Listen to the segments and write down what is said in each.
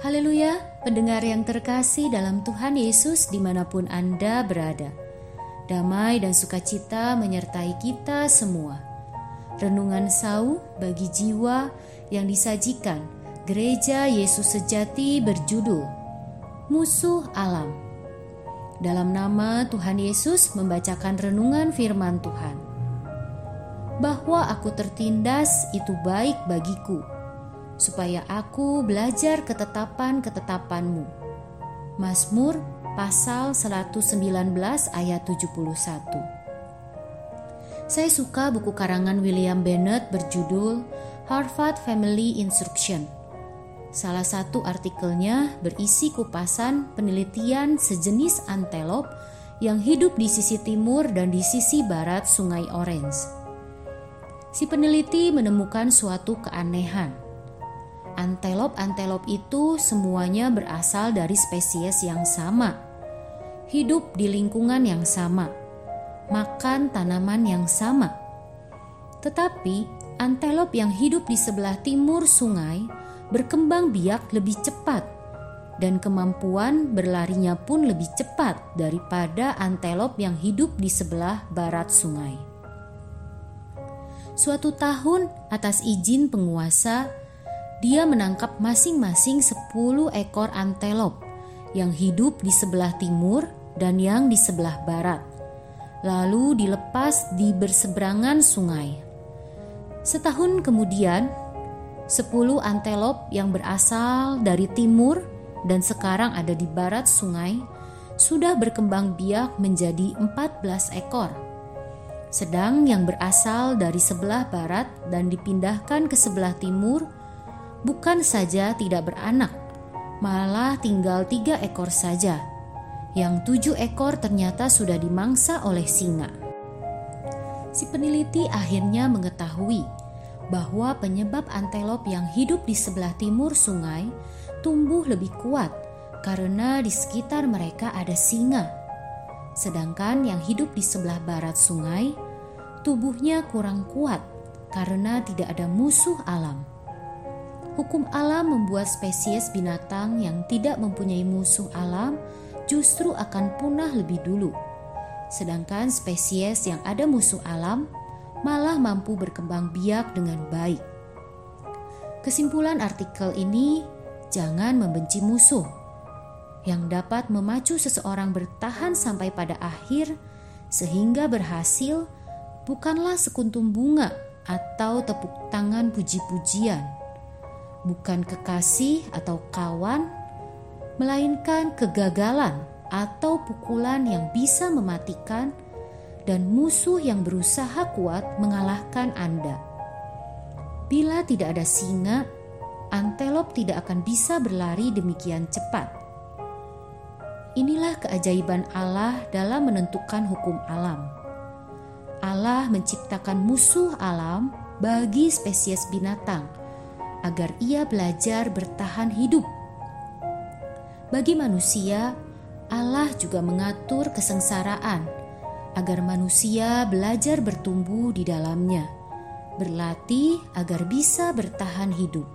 Haleluya, pendengar yang terkasih dalam Tuhan Yesus di mana pun Anda berada. Damai dan sukacita menyertai kita semua. Renungan sau bagi jiwa yang disajikan Gereja Yesus Sejati berjudul Musuh Alam. Dalam nama Tuhan Yesus membacakan renungan firman Tuhan. Bahwa aku tertindas itu baik bagiku supaya aku belajar ketetapan-ketetapanmu. Mazmur pasal 119 ayat 71. Saya suka buku karangan William Bennett berjudul Harvard Family Instruction. Salah satu artikelnya berisi kupasan penelitian sejenis antelop yang hidup di sisi timur dan di sisi barat Sungai Orange. Si peneliti menemukan suatu keanehan Antelop-antelop itu semuanya berasal dari spesies yang sama, hidup di lingkungan yang sama, makan tanaman yang sama. Tetapi antelop yang hidup di sebelah timur sungai berkembang biak lebih cepat dan kemampuan berlarinya pun lebih cepat daripada antelop yang hidup di sebelah barat sungai. Suatu tahun, atas izin penguasa, dia menangkap masing-masing 10 ekor antelop yang hidup di sebelah timur dan yang di sebelah barat. Lalu dilepas di berseberangan sungai. Setahun kemudian, 10 antelop yang berasal dari timur dan sekarang ada di barat sungai sudah berkembang biak menjadi 14 ekor. Sedang yang berasal dari sebelah barat dan dipindahkan ke sebelah timur bukan saja tidak beranak, malah tinggal tiga ekor saja. Yang tujuh ekor ternyata sudah dimangsa oleh singa. Si peneliti akhirnya mengetahui bahwa penyebab antelop yang hidup di sebelah timur sungai tumbuh lebih kuat karena di sekitar mereka ada singa. Sedangkan yang hidup di sebelah barat sungai, tubuhnya kurang kuat karena tidak ada musuh alam. Hukum alam membuat spesies binatang yang tidak mempunyai musuh alam justru akan punah lebih dulu. Sedangkan spesies yang ada musuh alam malah mampu berkembang biak dengan baik. Kesimpulan artikel ini, jangan membenci musuh. Yang dapat memacu seseorang bertahan sampai pada akhir sehingga berhasil bukanlah sekuntum bunga atau tepuk tangan puji-pujian bukan kekasih atau kawan, melainkan kegagalan atau pukulan yang bisa mematikan dan musuh yang berusaha kuat mengalahkan Anda. Bila tidak ada singa, antelop tidak akan bisa berlari demikian cepat. Inilah keajaiban Allah dalam menentukan hukum alam. Allah menciptakan musuh alam bagi spesies binatang agar ia belajar bertahan hidup. Bagi manusia, Allah juga mengatur kesengsaraan agar manusia belajar bertumbuh di dalamnya, berlatih agar bisa bertahan hidup.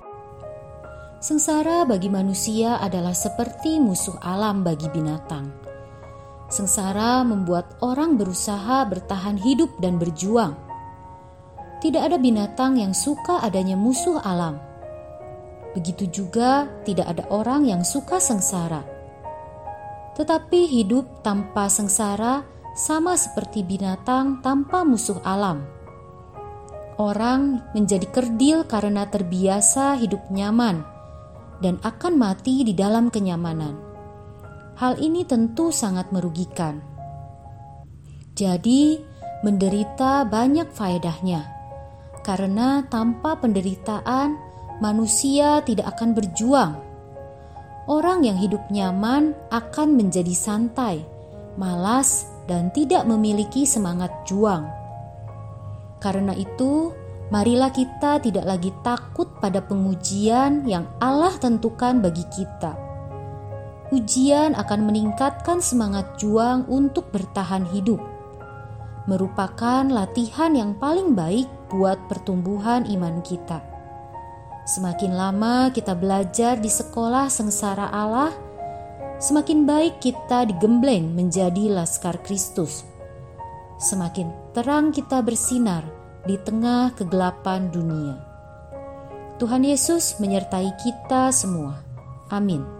Sengsara bagi manusia adalah seperti musuh alam bagi binatang. Sengsara membuat orang berusaha bertahan hidup dan berjuang. Tidak ada binatang yang suka adanya musuh alam Begitu juga tidak ada orang yang suka sengsara. Tetapi hidup tanpa sengsara sama seperti binatang tanpa musuh alam. Orang menjadi kerdil karena terbiasa hidup nyaman dan akan mati di dalam kenyamanan. Hal ini tentu sangat merugikan. Jadi, menderita banyak faedahnya, karena tanpa penderitaan manusia tidak akan berjuang. Orang yang hidup nyaman akan menjadi santai, malas, dan tidak memiliki semangat juang. Karena itu, marilah kita tidak lagi takut pada pengujian yang Allah tentukan bagi kita. Ujian akan meningkatkan semangat juang untuk bertahan hidup, merupakan latihan yang paling baik buat pertumbuhan iman kita. Semakin lama kita belajar di sekolah sengsara Allah, semakin baik kita digembleng menjadi laskar Kristus. Semakin terang kita bersinar di tengah kegelapan dunia. Tuhan Yesus menyertai kita semua. Amin.